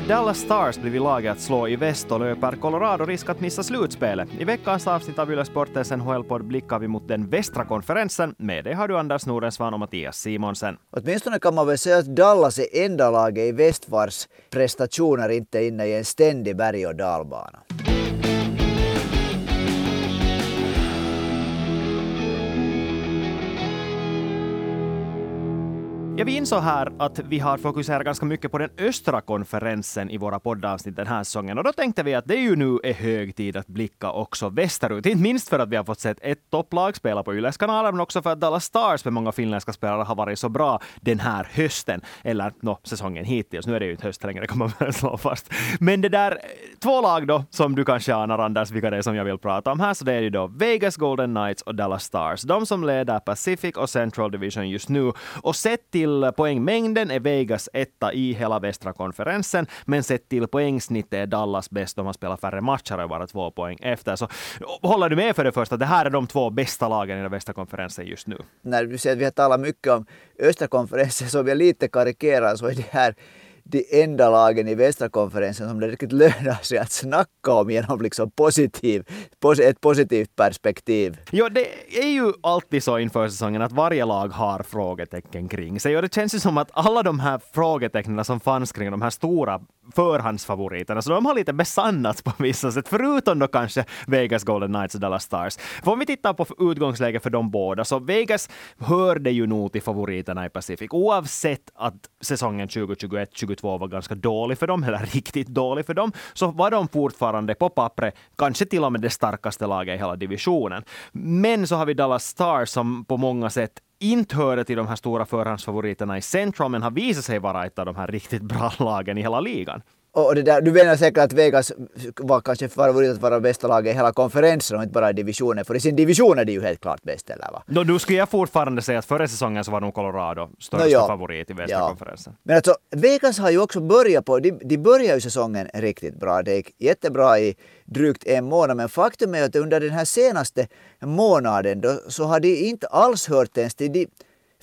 Har Dallas Stars blivit laget att slå i väst och löper Colorado risk att missa slutspelet? I veckans avsnitt av Yle Sportens NHL-podd blickar vi mot den västra konferensen. Med dig har du Anders Norensvan och Mattias Simonsen. Åtminstone kan man väl säga att Dallas är enda laget i väst vars prestationer inte är inne i en ständig berg och dalbana. Ja, vi insåg här att vi har fokuserat ganska mycket på den östra konferensen i våra poddavsnitt den här säsongen. Och då tänkte vi att det ju nu är hög tid att blicka också västerut. Inte minst för att vi har fått sett ett topplag spela på Yles kanaler, men också för att Dallas Stars med många finländska spelare har varit så bra den här hösten. Eller no, säsongen hittills. Nu är det ju inte höst längre kan man väl slå fast. Men det där, två lag då som du kanske anar Anders, vilka det är som jag vill prata om här. Så det är ju då Vegas Golden Knights och Dallas Stars. De som leder Pacific och Central Division just nu. Och sett till till poängmängden är Vegas etta i hela västra konferensen, men sett till poängsnitt är Dallas bäst. De har spelat färre matcher och bara två poäng efter. Så håller du med för det första? Det här är de två bästa lagen i den västra konferensen just nu. När du säger att vi har talat mycket om östra konferensen, så om jag lite karikerar så är det här de enda lagen i västra konferensen som det riktigt lönar sig att snacka om genom liksom positiv, ett positivt perspektiv. Jo, det är ju alltid så inför säsongen att varje lag har frågetecken kring sig och det känns ju som att alla de här frågetecknen som fanns kring de här stora förhandsfavoriterna, så de har lite besannats på vissa sätt, förutom då kanske Vegas Golden Knights och Dallas Stars. För om vi tittar på utgångsläget för de båda, så Vegas hörde ju nog till favoriterna i Pacific, oavsett att säsongen 2021-2022 var ganska dålig för dem, eller riktigt dålig för dem, så var de fortfarande på pappret kanske till och med det starkaste laget i hela divisionen. Men så har vi Dallas Stars som på många sätt inte hörde till de här stora förhandsfavoriterna i Central, men har visat sig vara ett av de här riktigt bra lagen i hela ligan. Och det där, du menar säkert att Vegas var kanske favorit att vara bästa laget i hela konferensen och inte bara i divisionen, för i sin division är de ju helt klart bäst, eller va? No, nu skulle jag fortfarande säga att förra säsongen så var nog Colorado största no, ja. favorit i västra ja. konferensen. Men alltså, Vegas har ju också börjat på, de, de började ju säsongen riktigt bra. Det gick jättebra i drygt en månad, men faktum är att under den här senaste månaden då, så har de inte alls hört ens till de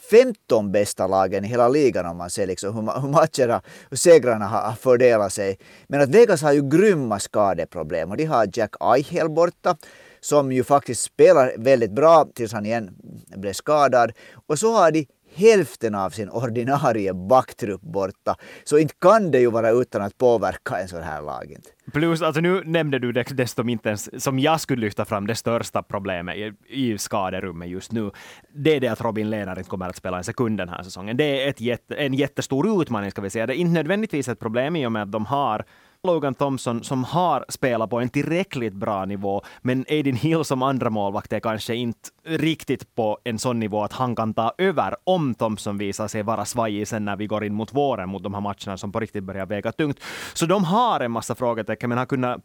15 bästa lagen i hela ligan om man ser liksom hur, hur matcherna och segrarna har fördelat sig. Men att Vegas har ju grymma skadeproblem och de har Jack Eichel borta som ju faktiskt spelar väldigt bra tills han igen blev skadad. Och så har de hälften av sin ordinarie backtrupp borta. Så inte kan det ju vara utan att påverka en sån här lag. Inte. Plus, alltså nu nämnde du dessutom inte ens, som jag skulle lyfta fram, det största problemet i, i skaderummet just nu. Det är det att Robin Lehner inte kommer att spela en sekund den här säsongen. Det är ett jätte, en jättestor utmaning, ska vi säga. Det är inte nödvändigtvis ett problem i och med att de har Logan Thompson som har spelat på en tillräckligt bra nivå, men Aiden Hill som andra målvakt är kanske inte riktigt på en sån nivå att han kan ta över om Thompson visar sig vara svajig sen när vi går in mot våren, mot de här matcherna som på riktigt börjar väga tungt. Så de har en massa frågetecken, men har kunnat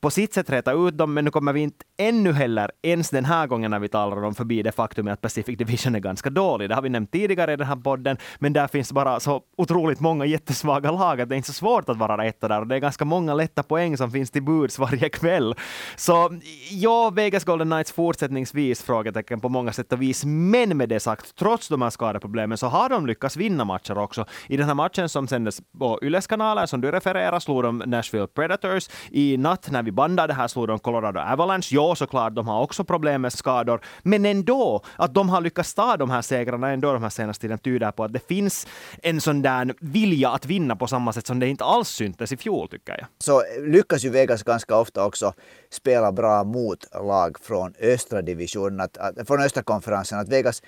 på sitt sätt räta ut dem, men nu kommer vi inte ännu heller, ens den här gången när vi talar om förbi det faktum att Pacific Division är ganska dålig. Det har vi nämnt tidigare i den här podden, men där finns bara så otroligt många jättesvaga lag att det är inte så svårt att vara etta där och det är ganska många lätta poäng som finns till buds varje kväll. Så ja, Vegas Golden Knights fortsättningsvis frågetecken på många sätt och vis. Men med det sagt, trots de här skadeproblemen så har de lyckats vinna matcher också. I den här matchen som sändes på Yles kanaler, som du refererar, slog de Nashville Predators. I natt när vi bandade här slog de Colorado Avalanche. Ja, såklart, de har också problem med skador. Men ändå, att de har lyckats ta de här segrarna ändå de här senaste tiden tyder på att det finns en sån där vilja att vinna på samma sätt som det inte alls syntes i fjol, tycker jag. Så eh, lyckas ju Vegas ganska ofta också spela bra mot lag från östra divisionen, att, att, från östra konferensen. Att Vegas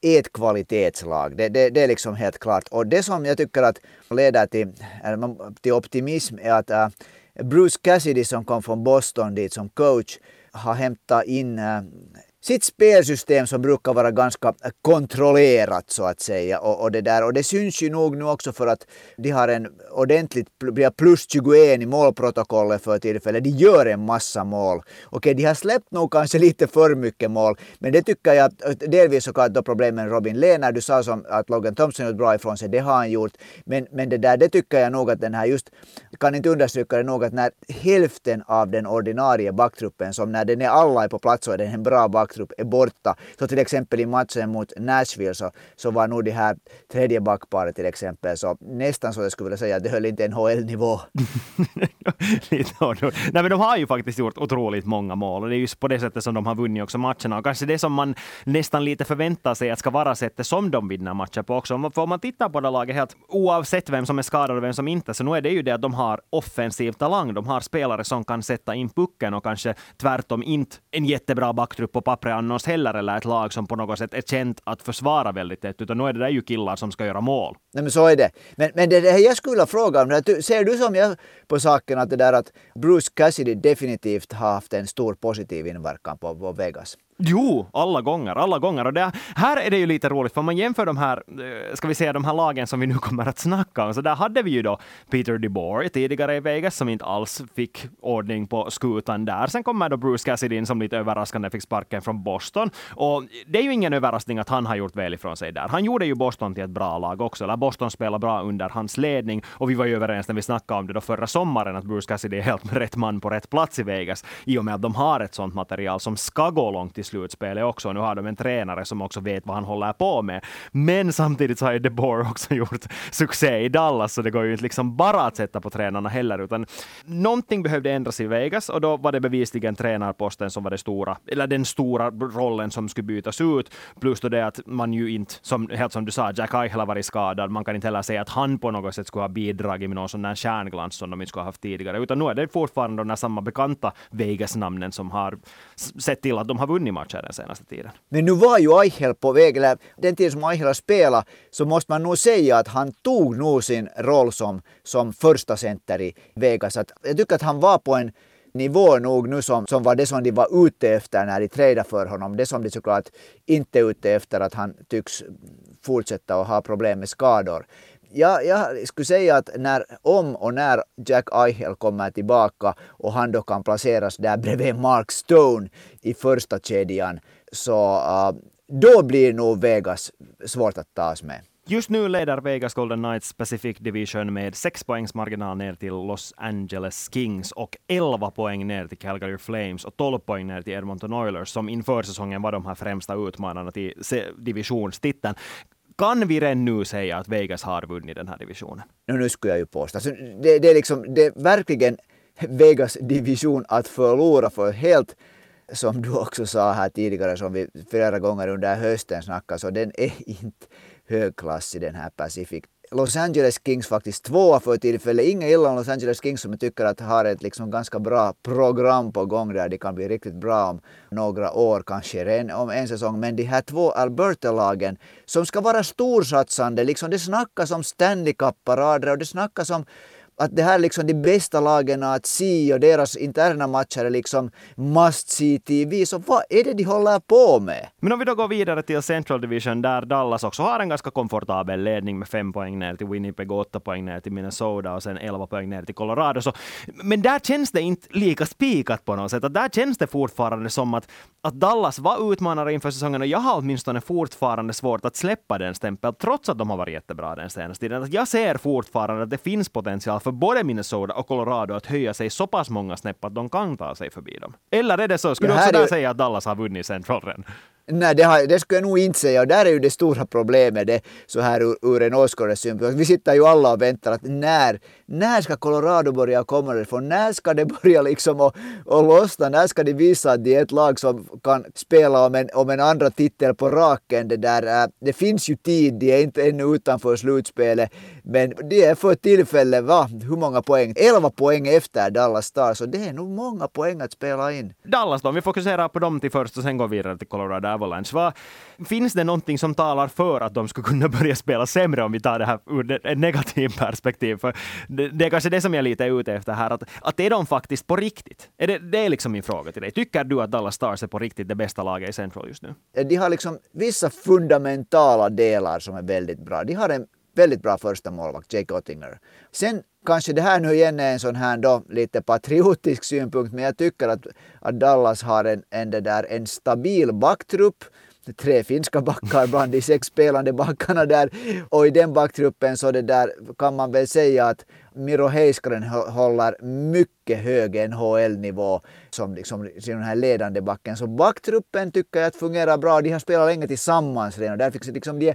är ett kvalitetslag. Det, det, det, är liksom helt klart. Och det som jag tycker att leder till, till optimism är att uh, Bruce Cassidy som kom från Boston dit som coach har hämtat in uh, sitt spelsystem som brukar vara ganska kontrollerat så att säga. Och, och, det där. och det syns ju nog nu också för att de har en ordentligt plus 21 i målprotokollet för tillfället. De gör en massa mål. Okej, de har släppt nog kanske lite för mycket mål, men det tycker jag eh, delvis såklart då problemen Robin Lehner, du sa som att Logan Thompson gjort bra ifrån sig, det har han gjort. Men, men det där, det tycker jag nog att den här just, kan inte understryka det nog att när hälften av den ordinarie backtruppen, som när den är alla är på plats så är den en bra back backtrupp är borta. Så till exempel i matchen mot Nashville så, så var nog det här tredje backparet till exempel så nästan så jag skulle vilja säga att det höll inte NHL-nivå. Nej men de har ju faktiskt gjort otroligt många mål och det är just på det sättet som de har vunnit också matcherna och kanske det som man nästan lite förväntar sig att ska vara sättet som de vinner matcher på också. För om man tittar på det laget helt oavsett vem som är skadad och vem som inte, så nu är det ju det att de har offensiv talang. De har spelare som kan sätta in pucken och kanske tvärtom inte en jättebra backtrupp på pappret annars heller, eller ett lag som på något sätt är känt att försvara väldigt tätt, utan nu är det där ju killar som ska göra mål. Nej men så är det. Men, men det, det jag skulle vilja fråga om, det, ser du som jag på saken att det där att Bruce Cassidy definitivt har haft en stor positiv inverkan på, på Vegas? Jo, alla gånger, alla gånger. Och det, här är det ju lite roligt, för om man jämför de här, eh, ska vi säga de här lagen som vi nu kommer att snacka om, så där hade vi ju då Peter DeBoer tidigare i Vegas som inte alls fick ordning på skutan där. Sen kommer då Bruce Cassidy in som lite överraskande fick sparken från Boston. Och det är ju ingen överraskning att han har gjort väl ifrån sig där. Han gjorde ju Boston till ett bra lag också, eller Boston spelar bra under hans ledning. Och vi var ju överens när vi snackade om det då förra sommaren att Bruce Cassidy är helt rätt man på rätt plats i Vegas i och med att de har ett sånt material som ska gå långt i slutspelet också. Nu har de en tränare som också vet vad han håller på med. Men samtidigt så har ju DeBoer också gjort succé i Dallas, så det går ju inte liksom bara att sätta på tränarna heller, utan någonting behövde ändras i Vegas och då var det bevisligen tränarposten som var det stora, eller den stora rollen som skulle bytas ut. Plus då det att man ju inte, som, helt som du sa, Jack Eichel har varit skadad. Man kan inte heller säga att han på något sätt skulle ha bidragit med någon sån där kärnglans som de inte skulle ha haft tidigare, utan nu är det fortfarande de samma bekanta Vegas-namnen som har sett till att de har vunnit matcher den senaste tiden. Men nu var ju Eichel på väg, eller den tiden som Eichel har spelat, så måste man nog säga att han tog nog sin roll som, som första center i Vegas. Att jag tycker att han var på en nivå nog nu som, som var det som de var ute efter när de tradade för honom. Det som de såklart inte är ute efter att han tycks fortsätta och ha problem med skador jag, jag skulle säga att när, om och när Jack Eichel kommer tillbaka och han då kan placeras där bredvid Mark Stone i första kedjan så uh, då blir nog Vegas svårt att tas med. Just nu leder Vegas Golden Knights Pacific Division med 6 poängs marginal ner till Los Angeles Kings och 11 poäng ner till Calgary Flames och 12 poäng ner till Edmonton Oilers som inför säsongen var de här främsta utmanarna till divisionstiteln. Kan vi redan nu säga att Vegas har vunnit den här divisionen? No, nu skulle jag ju påstå. Alltså, det, det, är liksom, det är verkligen Vegas division att förlora för helt som du också sa här tidigare, som vi flera gånger under hösten snackade, så den är inte högklassig den här Pacific Los Angeles Kings faktiskt tvåa för tillfället. Inga illa om Los Angeles Kings som jag tycker att har ett liksom ganska bra program på gång där de kan bli riktigt bra om några år, kanske en, om en säsong. Men de här två Alberta-lagen som ska vara storsatsande, liksom det snackas om Stanley Cup-parader och det snackas om att det här är liksom de bästa lagen att se och deras interna matcher är liksom must see TV. Så vad är det de håller på med? Men om vi då går vidare till Central Division där Dallas också har en ganska komfortabel ledning med fem poäng ner till Winnipeg, åtta poäng ner till Minnesota och sen elva poäng ner till Colorado. Så, men där känns det inte lika spikat på något sätt. Att där känns det fortfarande som att, att Dallas var utmanare inför säsongen och jag har åtminstone fortfarande svårt att släppa den stämpeln trots att de har varit jättebra den senaste tiden. jag ser fortfarande att det finns potential för både Minnesota och Colorado att höja sig så pass många snäpp att de kan ta sig förbi dem. Eller är det så? Skulle du också där säga att Dallas har vunnit Central redan? Nej, det, har, det skulle jag nog inte säga. Och där är ju det stora problemet det, så här ur, ur en åskådares synpunkt. Vi sitter ju alla och väntar att när, när ska Colorado börja komma därifrån? När ska det börja liksom och, och lossna? När ska de visa att det är ett lag som kan spela om en, om en andra titel på raken? Det, där, äh, det finns ju tid, de är inte ännu utanför slutspelet. Men det är för tillfället, va? Hur många poäng? 11 poäng efter Dallas Stars, så det är nog många poäng att spela in. Dallas då, vi fokuserar på dem till först och sen går vi vidare till Colorado Avalanche. Va? finns det någonting som talar för att de skulle kunna börja spela sämre om vi tar det här ur ett negativt perspektiv? För det, det, är kanske det som jag är ute efter här, att, att är de faktiskt på riktigt? Är det, det är liksom min fråga till dig. Tycker du att Dallas Stars är på riktigt det bästa laget i Central just nu? De har liksom vissa fundamentala delar som är väldigt bra. De har en väldigt bra första målvakt, Jake Ottinger. Sen kanske det här nu igen är en sån här då lite patriotisk synpunkt, men jag tycker att, att Dallas har en, en, där, en stabil backtrupp tre finska backar bland de sex spelande backarna där. Och i den backtruppen så det där kan man väl säga att Miro Heiskanen håller mycket hög NHL-nivå som liksom den här ledande backen. Så backtruppen tycker jag att fungerar bra. De har spelat länge tillsammans redan där fick liksom de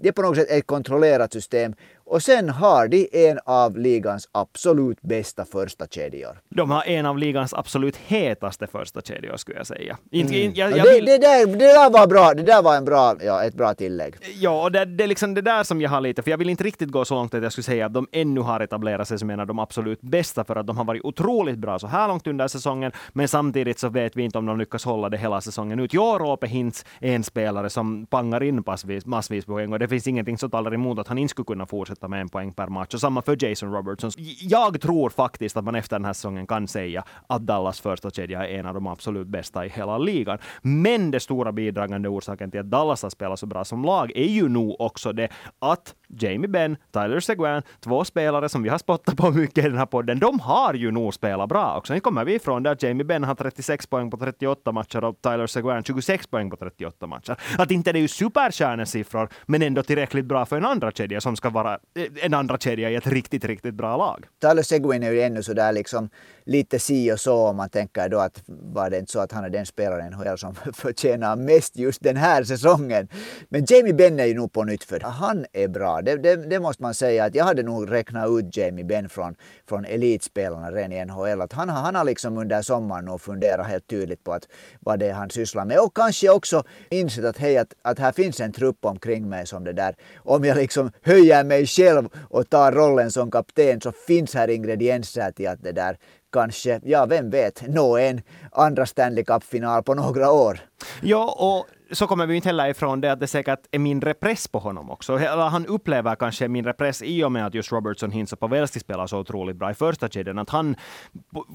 det är på något sätt ett kontrollerat system. Och sen har de en av ligans absolut bästa första kedjor. De har en av ligans absolut hetaste första kedjor skulle jag säga. Inte, mm. jag, jag vill... det, det, där, det där var bra, det där var en bra, ja, ett bra tillägg. Ja, och det, det är liksom det där som jag har lite, för jag vill inte riktigt gå så långt att jag skulle säga att de ännu har etablerat sig som en av de absolut bästa, för att de har varit otroligt bra så här långt under säsongen, men samtidigt så vet vi inte om de lyckas hålla det hela säsongen ut. Jag Roope Hintz är en spelare som pangar in massvis poäng och det finns ingenting som talar emot att han inte skulle kunna fortsätta med en poäng per match. Och samma för Jason Robertson. Jag tror faktiskt att man efter den här säsongen kan säga att Dallas första kedja är en av de absolut bästa i hela ligan. Men det stora bidragande orsaken till att Dallas har spelat så bra som lag är ju nog också det att Jamie Benn, Tyler Seguin, två spelare som vi har spottat på mycket i den här podden, de har ju nog spelat bra också. Nu kommer vi ifrån där Jamie Benn har 36 poäng på 38 matcher och Tyler Seguin 26 poäng på 38 matcher. Att inte det är ju superstjärnesiffror, men ändå tillräckligt bra för en andra kedja som ska vara Eh, en andra kedja i ett riktigt, riktigt bra lag. Tyler Seguin är ju ännu sådär liksom lite si och så om man tänker då att var det inte så att han är den spelaren i NHL som förtjänar mest just den här säsongen. Men Jamie Benn är ju nog på nytt för han är bra. Det, det, det, måste man säga att jag hade nog räknat ut Jamie Benn från, från elitspelarna redan i NHL. Att han, han har liksom under sommaren nog funderat helt tydligt på att vad det är han sysslar med och kanske också insett att hej att, att här finns en trupp omkring mig som det där. Om jag liksom höjer mig själv och tar rollen som kapten så finns här ingredienser till att det där kanske, ja vem vet, nå en andra Stanley Cup-final på några år. Ja, och så kommer vi inte heller ifrån det att det säkert är mindre press på honom också. Eller han upplever kanske mindre press i och med att just Robertson, Hintz och Pavelski spelar så otroligt bra i första kedjan. Att han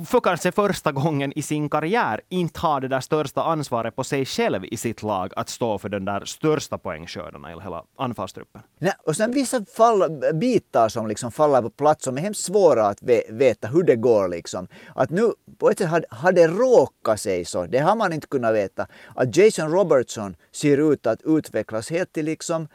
för kanske första gången i sin karriär inte har det där största ansvaret på sig själv i sitt lag att stå för den där största poängskördarna i hela anfallstruppen. Nej, och sen vissa fall, bitar som liksom faller på plats som är hemskt svåra att veta hur det går. Liksom. Att nu på ett sätt har, har det råkat sig så, det har man inte kunnat veta, att Jason Robertson Andersson ser ut att utvecklas helt till liksom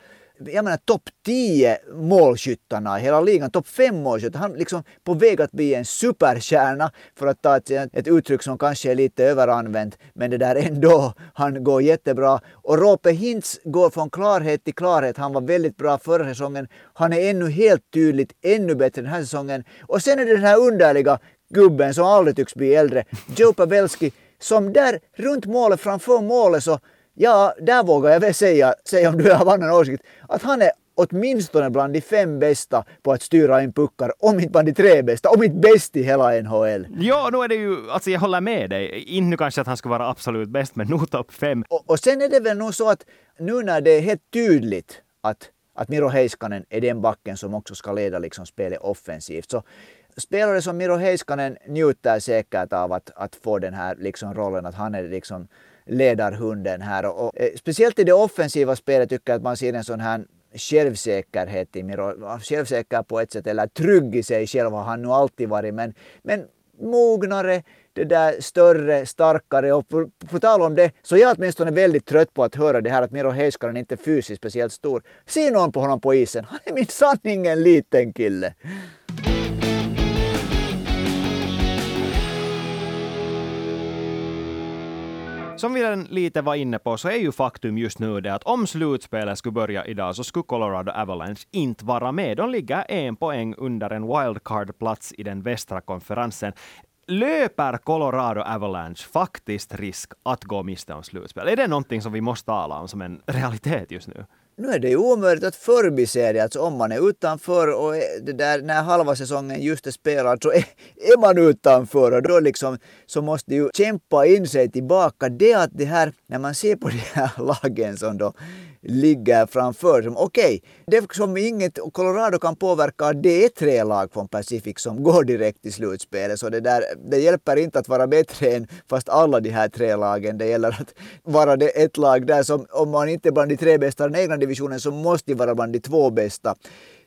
jag menar topp 10 målskyttarna i hela ligan, topp 5 målskyttar. Han liksom på väg att bli en superstjärna för att ta ett, ett uttryck som kanske är lite överanvänt. Men det där ändå, han går jättebra. Och Rope Hintz går från klarhet till klarhet. Han var väldigt bra förra säsongen. Han är ännu helt tydligt ännu bättre den här säsongen. Och sen är det den här underliga gubben som aldrig tycks bli äldre, Joe Pavelski, som där runt målet, framför målet så Ja, där vågar jag väl säga, säga om du har annan åsikt, att han är åtminstone bland de fem bästa på att styra in puckar, om inte bland de tre bästa, om inte bäst i hela NHL. Ja, nu är det ju, alltså jag håller med dig. Inte kanske att han ska vara absolut bäst, men nog topp fem. Och, och sen är det väl nog så att nu när det är helt tydligt att, att Miro Heiskanen är den backen som också ska leda liksom spelet offensivt, så spelare som Miro Heiskanen njuter säkert av att, att få den här liksom rollen, att han är liksom ledarhunden här. Och, och, eh, speciellt i det offensiva spelet tycker jag att man ser en sån här självsäkerhet i Miro. Självsäker på ett sätt, eller trygg i sig själv har han nu alltid varit. Men, men mognare, det där större, starkare och på, på tal om det så jag är åtminstone väldigt trött på att höra det här att Miro Heiskanen inte är fysiskt speciellt stor. Se någon på honom på isen, han är minsann ingen liten kille. Som vi redan lite var inne på så är ju faktum just nu det att om slutspelet skulle börja idag så skulle Colorado Avalanche inte vara med. De ligger en poäng under en wildcard-plats i den västra konferensen löper Colorado Avalanche faktiskt risk att gå miste om slutspel? Är det någonting som vi måste tala om som en realitet just nu? Nu är det ju omöjligt att förbise det. Alltså om man är utanför och det där, när halva säsongen just är spelad så är, är man utanför och då liksom så måste ju kämpa in sig tillbaka. Det att det här, när man ser på de här lagen som då ligger framför. Okej, okay, det som inget Colorado kan påverka, det är tre lag från Pacific som går direkt till slutspelet. Så det, där, det hjälper inte att vara bättre än fast alla de här tre lagen. Det gäller att vara det ett lag där som, om man inte är bland de tre bästa i den egna divisionen, så måste vara bland de två bästa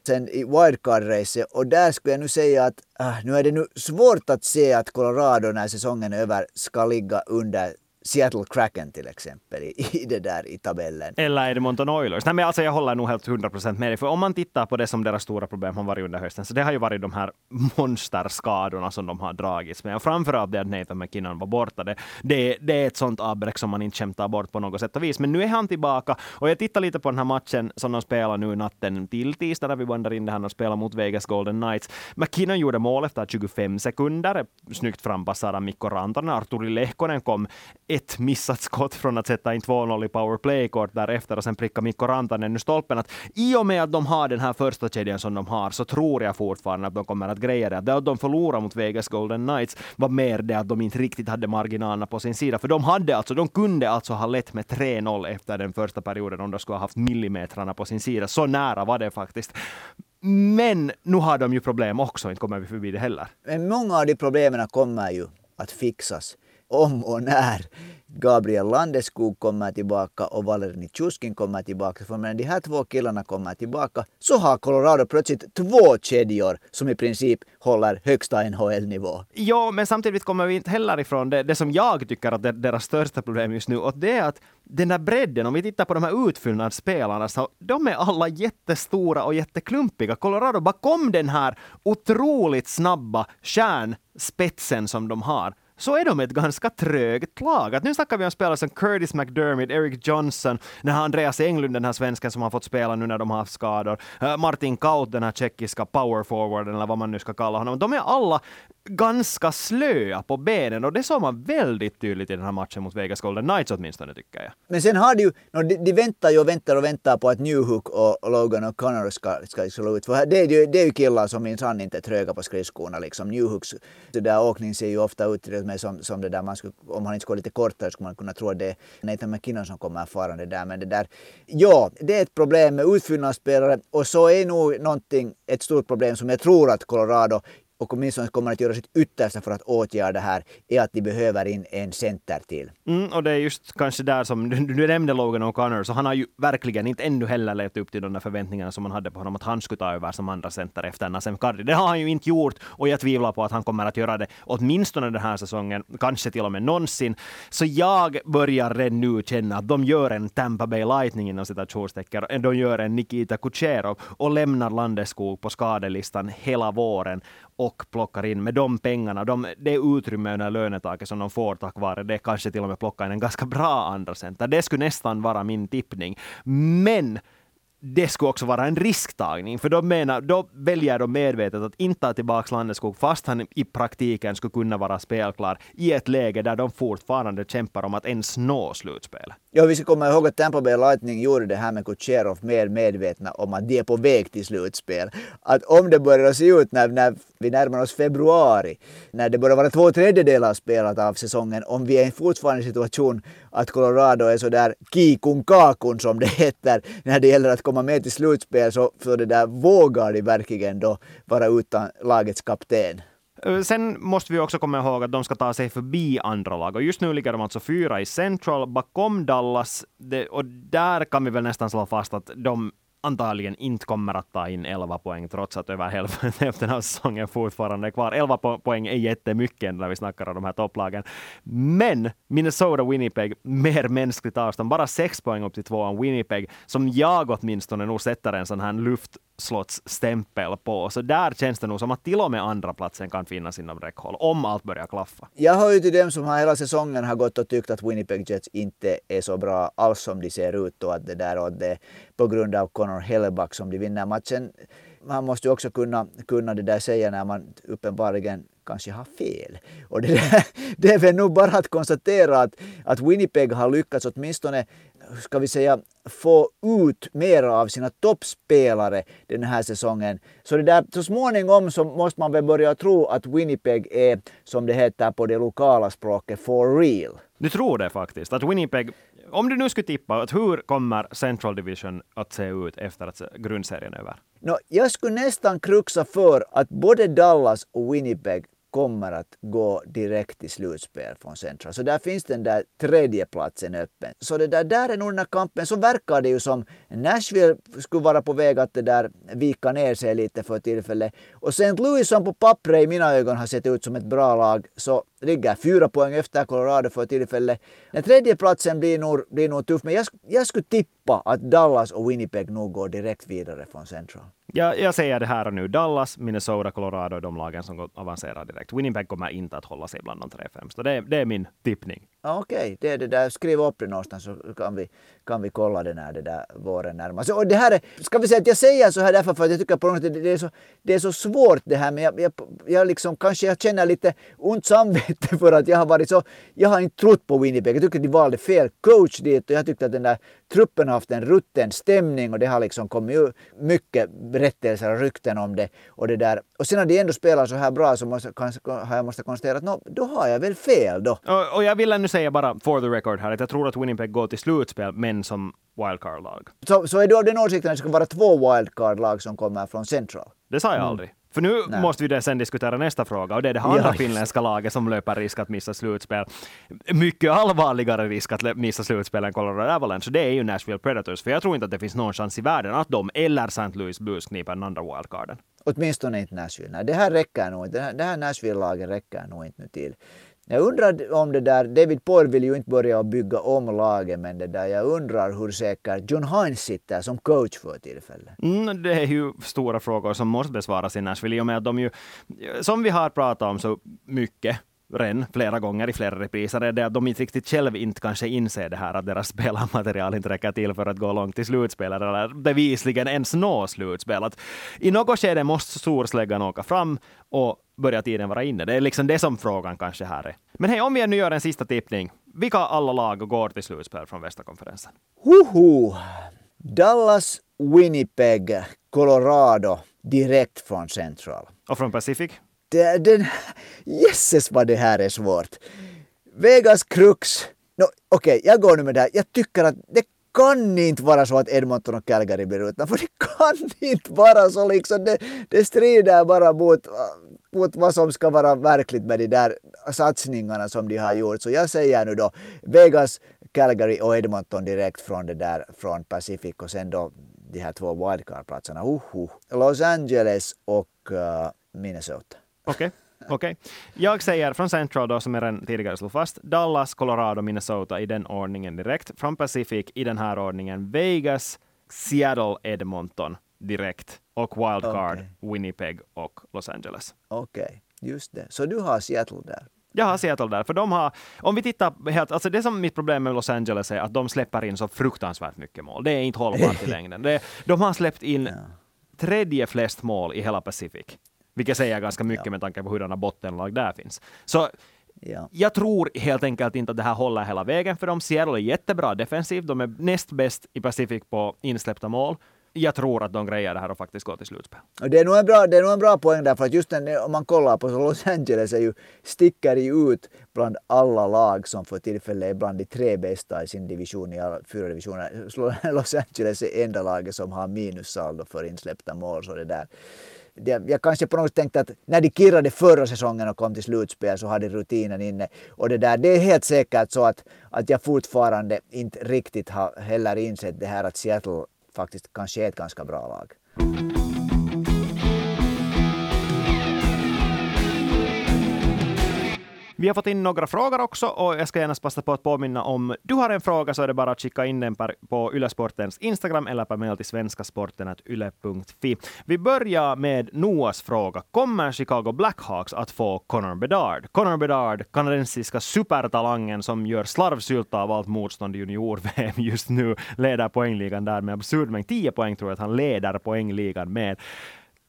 sen i wildcard-racet och där skulle jag nu säga att äh, nu är det nu svårt att se att Colorado när säsongen är över ska ligga under Seattle Kraken till exempel i, i det där i tabellen. Eller Edmonton Oilers. Nej, men alltså jag håller nog helt 100% med dig, för om man tittar på det som deras stora problem har varit under hösten, så det har ju varit de här monsterskadorna som de har dragits med. Och framförallt det att Nathan McKinnon var borta. Det, det, det är ett sånt avbräck som man inte kämpar bort på något sätt och vis. Men nu är han tillbaka och jag tittar lite på den här matchen som de spelar nu natten till tisdag när vi bandar in det här och spelar mot Vegas Golden Knights. McKinnon gjorde mål efter 25 sekunder. Snyggt frampassad av Mikko Rantanen. Arturi Lehkonen kom ett missat skott från att sätta in 2-0 i powerplay kort därefter och sen pricka Mikko Rantanen ur stolpen. Att I och med att de har den här första kedjan som de har så tror jag fortfarande att de kommer att greja det. Det att de förlorar mot Vegas Golden Knights var mer det att de inte riktigt hade marginalerna på sin sida. För de hade alltså, de kunde alltså ha lett med 3-0 efter den första perioden om de skulle ha haft millimetrarna på sin sida. Så nära var det faktiskt. Men nu har de ju problem också, inte kommer vi förbi det heller. Men många av de problemen kommer ju att fixas om och när Gabriel Landeskog kommer tillbaka och Valerij Tjuskin kommer tillbaka. För när de här två killarna kommer tillbaka så har Colorado plötsligt två kedjor som i princip håller högsta NHL-nivå. Ja, men samtidigt kommer vi inte heller ifrån det, det som jag tycker att det är deras största problem just nu och det är att den där bredden, om vi tittar på de här utfyllnadsspelarna, så de är alla jättestora och jätteklumpiga. Colorado bakom den här otroligt snabba kärnspetsen som de har så är de ett ganska trögt lag. Att nu snackar vi om spelare som Curtis McDermott, Eric Johnson, den här Andreas Englund, den här svensken som har fått spela nu när de har haft skador, eh, Martin Kaut, den här tjeckiska powerforwarden eller vad man nu ska kalla honom. De är alla ganska slöa på benen och det såg man väldigt tydligt i den här matchen mot Vegas Golden Knights åtminstone tycker jag. Men sen har de ju, de, de väntar ju och väntar och väntar på att Newhook och Logan och Connor ska, ska slå ut. För det är ju, det är ju killar som minsann inte är tröga på skridskorna liksom. Newhooks där åkning ser ju ofta ut mig som, som det där man skulle, om han inte skulle vara lite kortare skulle man kunna tro att det är Nathan McKinnon som kommer farande där. Men det där, ja, det är ett problem med utfyllnadsspelare och så är nog någonting, ett stort problem som jag tror att Colorado och åtminstone kommer att göra sitt yttersta för att åtgärda det här, är att de behöver in en center till. Mm, och det är just kanske där som du, du nämnde Logan O'Connor, så han har ju verkligen inte ännu heller levt upp till de där förväntningarna som man hade på honom, att han skulle ta över som andra center efter Nasem Kadri. Det har han ju inte gjort och jag tvivlar på att han kommer att göra det åtminstone den här säsongen, kanske till och med någonsin. Så jag börjar redan nu känna att de gör en Tampa Bay Lightning inom citationstecken, de gör en Nikita Kucherov och lämnar Landeskog på skadelistan hela våren och plockar in med de pengarna, de, det utrymme under lönetaket som de får tack vare det, kanske till och med plocka in en ganska bra andra center. Det skulle nästan vara min tippning. Men det skulle också vara en risktagning, för då, menar, då väljer de medvetet att inte ta tillbaka Landeskog fast han i praktiken skulle kunna vara spelklar i ett läge där de fortfarande kämpar om att ens nå slutspel. Ja, vi ska komma ihåg att Tampa Bay Lightning gjorde det här med Kucherov mer medvetna om att de är på väg till slutspel. Att om det börjar se ut när, när vi närmar oss februari, när det börjar vara två tredjedelar spelat av säsongen, om vi är fortfarande i situation att Colorado är sådär kikun kakun som det heter när det gäller att komma komma med till slutspel så för det där vågar de verkligen då vara utan lagets kapten. Eh, sen måste vi också komma ihåg att de ska ta sig förbi andra lag och just nu ligger de alltså fyra i Central bakom Dallas det, och där kan vi väl nästan slå fast att de antagligen inte kommer att ta in 11 poäng trots att över hälften av säsongen fortfarande är kvar. 11 poäng är jättemycket när vi snackar om de här topplagen. Men Minnesota, Winnipeg, mer mänskligt avstånd. Bara 6 poäng upp till tvåan Winnipeg, som jag åtminstone nog sätter en sån här luft slottsstämpel på. Så där känns det nog som att till och med andra platsen kan finnas inom räckhåll, om allt börjar klaffa. Jag hör ju till dem som har hela säsongen har gått och tyckt att Winnipeg Jets inte är så bra alls som de ser ut och att det där och det på grund av Connor Helleback som de vinner matchen. Man måste ju också kunna, kunna det där säga när man uppenbarligen kanske har fel. Och det, där, det är väl nog bara att konstatera att, att Winnipeg har lyckats åtminstone ska vi säga, få ut mer av sina toppspelare den här säsongen. Så det där, så småningom så måste man väl börja tro att Winnipeg är, som det heter på det lokala språket, for real. Du tror det faktiskt, att Winnipeg om du nu skulle tippa, att hur kommer Central Division att se ut efter att grundserien är över? No, jag skulle nästan kruxa för att både Dallas och Winnipeg kommer att gå direkt till slutspel från Central. Så där finns den där tredje platsen öppen. Så det där, där är nog den här kampen. Så verkar det ju som Nashville skulle vara på väg att det där vika ner sig lite för tillfället. Och St. Louis som på pappret i mina ögon har sett ut som ett bra lag så ligger fyra poäng efter Colorado för tillfället. Den tredje platsen blir nog, blir nog tuff men jag, jag skulle tippa att Dallas och Winnipeg nog går direkt vidare från Central jag, jag säger det här och nu. Dallas, Minnesota, Colorado är de lagen som avancerar direkt. Winnipeg kommer inte att hålla sig bland de tre främsta. Det, det är min tippning. Okej, okay. det är det där. Skriv upp det någonstans så kan vi, kan vi kolla det när det där våren närmar sig. Och det här är, ska vi säga att jag säger så här därför för att jag tycker på något sätt det är så, det är så svårt det här men jag, jag, jag liksom kanske jag känner lite ont samvete för att jag har varit så, jag har inte trott på Winnipeg. Jag tycker att de valde fel coach dit och jag tyckte att den där truppen har haft en rutten stämning och det har liksom kommit mycket berättelser och rykten om det. Och, det där. och sen när de ändå spelar så här bra så måste, har jag måste konstatera att no, då har jag väl fel då. Och, och jag vill ännu säga bara for the record här att jag tror att Winnipeg går till slutspel men som wildcard-lag. Så, så är du av den åsikten att det ska vara två wildcard-lag som kommer från Central? Det sa jag mm. aldrig. För nu Nej. måste vi sen diskutera nästa fråga och det är det andra ja, finländska laget som löper risk att missa slutspel. Mycket allvarligare risk att missa slutspel än Colorado Avalanche. Det är ju Nashville Predators. För jag tror inte att det finns någon chans i världen att de eller St. Louis Blues kniper den andra wildcarden. Åtminstone inte Nashville. Nej, det här räcker nog inte. Det här Nashville-laget räcker nog inte nu till. Jag undrar om det där, David Poyle vill ju inte börja bygga om laget men det där, jag undrar hur säker John Hines sitter som coach för tillfället. Mm, det är ju stora frågor som måste besvaras i Nashville i och med att de ju, som vi har pratat om så mycket, redan flera gånger i flera repriser är det att de inte riktigt själva inte kanske inser det här att deras spelarmaterial inte räcker till för att gå långt i slutspel eller bevisligen ens nå slutspel. Att I något skede måste storsläggan åka fram och börjar tiden vara inne. Det är liksom det som frågan kanske här är. Men hej, om vi nu gör en sista tippning. Vilka alla lag går till slutspel från västra konferensen? Hoho! Dallas, Winnipeg, Colorado direkt från Central. Och från Pacific? Den, jesses vad det här är svårt. Vegas Crux. No, Okej, okay, jag går nu med det här. Jag tycker att det kan inte vara så att Edmonton och Calgary blir utanför. Det kan inte vara så liksom. Det, det strider bara mot, mot vad som ska vara verkligt med de där satsningarna som de har gjort. Så jag säger nu då Vegas, Calgary och Edmonton direkt från det där från Pacific och sen då de här två wildcard-platserna. Uh, uh. Los Angeles och uh, Minnesota. Okej. Okay. Okej. Okay. Jag säger från Central då, som jag redan tidigare slog fast, Dallas, Colorado, Minnesota i den ordningen direkt. Från Pacific i den här ordningen Vegas, Seattle, Edmonton direkt. Och wildcard okay. Winnipeg och Los Angeles. Okej, okay. just det. Så du har Seattle där? Jag har Seattle där, för de har, om vi tittar helt, alltså det som mitt problem med Los Angeles är att de släpper in så fruktansvärt mycket mål. Det är inte hållbart i längden. Det, de har släppt in ja. tredje flest mål i hela Pacific. Vilket säger ganska mycket ja. med tanke på hurdana bottenlag där finns. Så ja. jag tror helt enkelt inte att det här håller hela vägen för dem. Seattle är jättebra defensivt. De är näst bäst i Pacific på insläppta mål jag tror att de grejer det här och faktiskt går till slutspel. det, är nog en bra, det är nog en bra poäng där, för att just den, om man kollar på så Los Angeles är ju, sticker ju ut bland alla lag som för tillfället är bland de tre bästa i sin division i alla fyra divisioner. Los Angeles är enda laget som har minussaldo för insläppta mål. Så det där det, jag kanske på något sätt tänkte att när de kirrade förra säsongen och kom till slutspel så hade rutinen inne. Och det där, det är helt säkert så att, att jag fortfarande inte riktigt har heller insett det här att Seattle faktiskt kanske är ett ganska bra lag. Vi har fått in några frågor också och jag ska gärna passa på att påminna om du har en fråga så är det bara att skicka in den på Ylesportens Instagram eller på mejl till svenskasporten.yle.fi. Vi börjar med Noas fråga. Kommer Chicago Blackhawks att få Connor Bedard? Connor Bedard, kanadensiska supertalangen som gör slarvsylta av allt motstånd i junior-VM just nu, leder poängligan där med absurd mängd. 10 poäng tror jag att han leder poängligan med.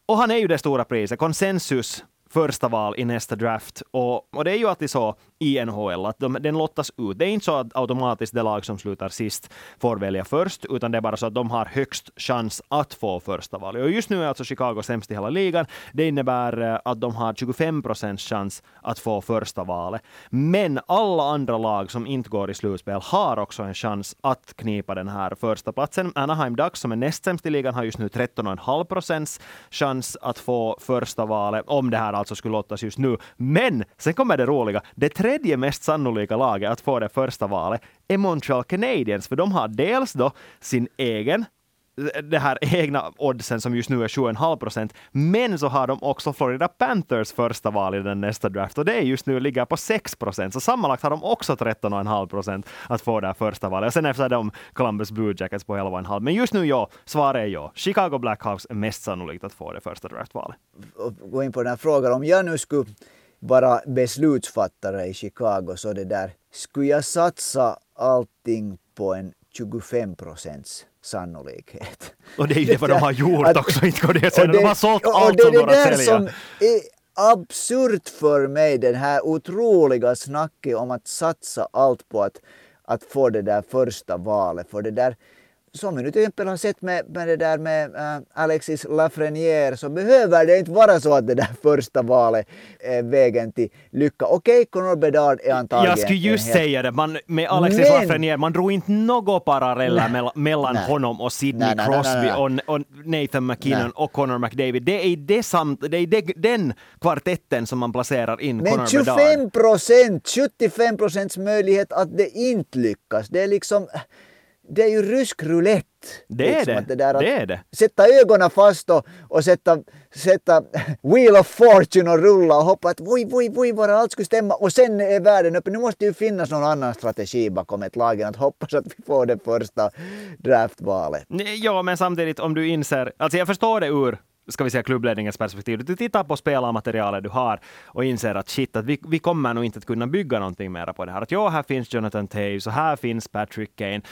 Och han är ju det stora priset. Konsensus första val i nästa draft. Och, och det är ju alltid så i NHL att de, den lottas ut. Det är inte så att automatiskt det lag som slutar sist får välja först, utan det är bara så att de har högst chans att få första valet. Och just nu är alltså Chicago sämst i hela ligan. Det innebär eh, att de har 25 procents chans att få första valet. Men alla andra lag som inte går i slutspel har också en chans att knipa den här första platsen. Anaheim Ducks som är näst sämst i ligan har just nu 13,5 procents chans att få första valet, om det här alltså skulle lottas just nu. Men sen kommer det roliga. Det tredje mest sannolika laget att få det första valet är Montreal Canadiens, för de har dels då sin egen det här egna oddsen som just nu är 7,5 procent. Men så har de också Florida Panthers första val i den nästa draft och det är just nu ligger på 6 procent. Så sammanlagt har de också 13,5 procent att få det här första valet. Och sen efter de Columbus Blue Jackets på 11,5. Men just nu ja, svaret är ja. Chicago Blackhawks är mest sannolikt att få det första draftvalet. Gå in på den här frågan. Om jag nu skulle vara beslutsfattare i Chicago så det där, skulle jag satsa allting på en 25 procents sannolikhet. Och det är ju det vad de har gjort att, också, inte går det sen. De har sålt allt det, som går att sälja. som är absurt för mig, den här otroliga snacket om att satsa allt på att, att få det där första valet. För det där, som vi nu till exempel har sett med, med det där med äh, Alexis Lafreniere så behöver det inte vara så att det där första valet är vägen till lycka. Okej, okay, Conor Bedard är antagligen... Jag skulle just helt... säga det, man, med Alexis Men... Lafreniere, man drog inte några paralleller nej, mellan nej, honom och Sidney nej, Crosby och, och, Nathan McKinnon och Conor McDavid. Det är, det samt, det är det, den kvartetten som man placerar in Men Conor 25 procent, 75 procents möjlighet att det inte lyckas. Det är liksom det är ju rysk roulette. Det är liksom, det. Det, det är det. Sätta ögonen fast och, och sätta, sätta Wheel of Fortune och rulla och hoppa att voi, voi, voi, bara allt skulle stämma och sen är världen uppe. Nu måste ju finnas någon annan strategi bakom ett lag än att hoppas att vi får det första draftvalet. Ja, men samtidigt om du inser, alltså jag förstår det ur ska vi säga klubbledningens perspektiv. Du tittar på spelarmaterialet du har och inser att shit, att vi, vi kommer nog inte att kunna bygga någonting mer på det här. Att ja, här finns Jonathan Taves och här finns Patrick Kane.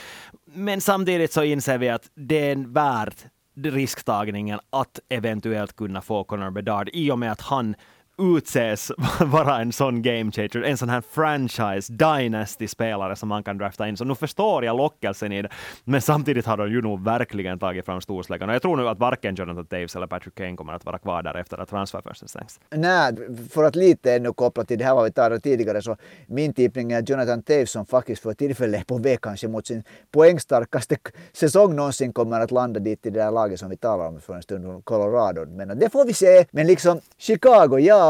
Men samtidigt så inser vi att det är värt risktagningen att eventuellt kunna få Connor Bedard i och med att han utses vara en sån game changer, en sån här franchise dynasty-spelare som man kan drafta in. Så nu förstår jag lockelsen i det, men samtidigt har de ju nog verkligen tagit fram storsläggan. Och jag tror nu att varken Jonathan Daves eller Patrick Kane kommer att vara kvar där efter att transferfönstret stängs. Nej, för att lite ännu koppla till det här vad vi talade tidigare, så min tippning är att Jonathan Daves som faktiskt för tillfället är på väg kanske mot sin poängstarkaste säsong någonsin kommer att landa dit i det där laget som vi talar om för en stund, Colorado. Men det får vi se. Men liksom Chicago, ja,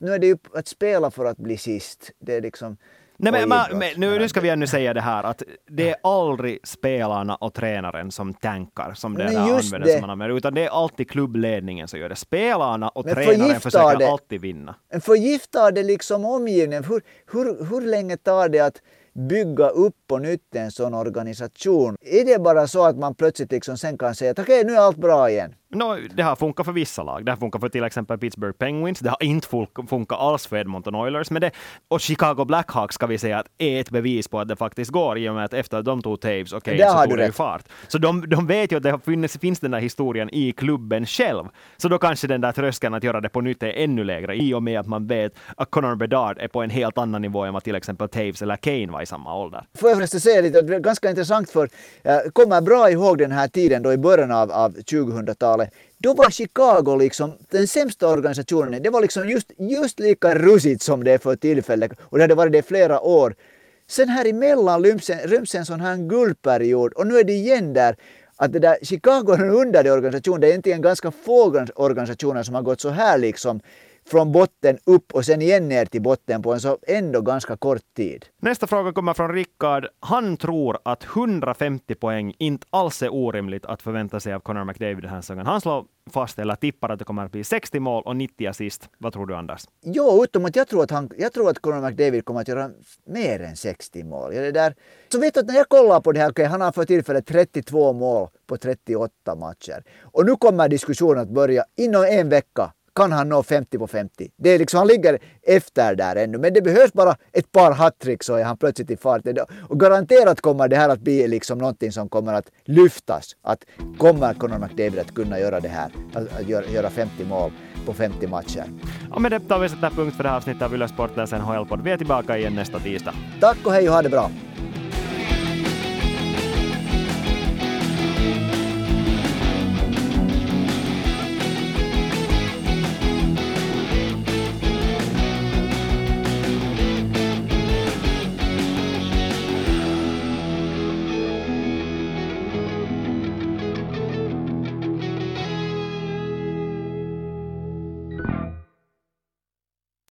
nu är det ju att spela för att bli sist. Det är liksom... Nej, men, man, men, nu, nu ska vi ännu säga det här att det är aldrig spelarna och tränaren som tankar som det där använder det. som man använder, utan det är alltid klubbledningen som gör det. Spelarna och men tränaren försöker det, alltid vinna. Men förgiftar det liksom omgivningen? Hur, hur, hur länge tar det att bygga upp på nytt en sån organisation? Är det bara så att man plötsligt liksom sen kan säga att okej, okay, nu är allt bra igen? No, det har funkat för vissa lag. Det har funkat för till exempel Pittsburgh Penguins. Det har inte funkat alls för Edmonton Oilers. Men det, och Chicago Blackhawks ska vi säga att är ett bevis på att det faktiskt går i och med att efter att de tog Taves, okej, okay, så tog det ju fart. Så de, de vet ju att det finns, finns den där historien i klubben själv. Så då kanske den där tröskeln att göra det på nytt är ännu lägre i och med att man vet att Connor Bedard är på en helt annan nivå än vad till exempel Taves eller Kane var i samma ålder. Får jag förresten säga lite, ganska intressant för jag kommer bra ihåg den här tiden då i början av, av 2000-talet 90-talet, då var Chicago liksom den sämsta organisationen. Det var liksom just, just lika rusigt som det är för tillfället och det hade varit det i flera år. Sen här emellan ryms en sån här guldperiod och nu är det igen där att det där Chicago är en underlig organisation. Det är egentligen ganska få organisationer som har gått så här liksom från botten upp och sen igen ner till botten på en så ändå ganska kort tid. Nästa fråga kommer från Rickard. Han tror att 150 poäng inte alls är orimligt att förvänta sig av Connor McDavid den här säsongen. Han slår fast eller tippar att det kommer att bli 60 mål och 90 assist. Vad tror du Anders? Jo, utom att jag tror att, han, jag tror att Conor McDavid kommer att göra mer än 60 mål. Ja, det där. Så vet du att när jag kollar på det här, okay, han har för tillfället 32 mål på 38 matcher. Och nu kommer diskussionen att börja inom en vecka kan han nå 50 på 50. Det är liksom, han ligger efter där ännu, men det behövs bara ett par hattrick så är han plötsligt i fart. Och garanterat kommer det här att bli liksom någonting som kommer att lyftas. Att kommer Conor McDavid att kunna göra det här, att göra 50 mål på 50 matcher. Och med det tar vi sätta punkt för det här avsnittet av Yle Sportens NHL-podd. Vi är tillbaka igen nästa tisdag. Tack och hej och ha det bra!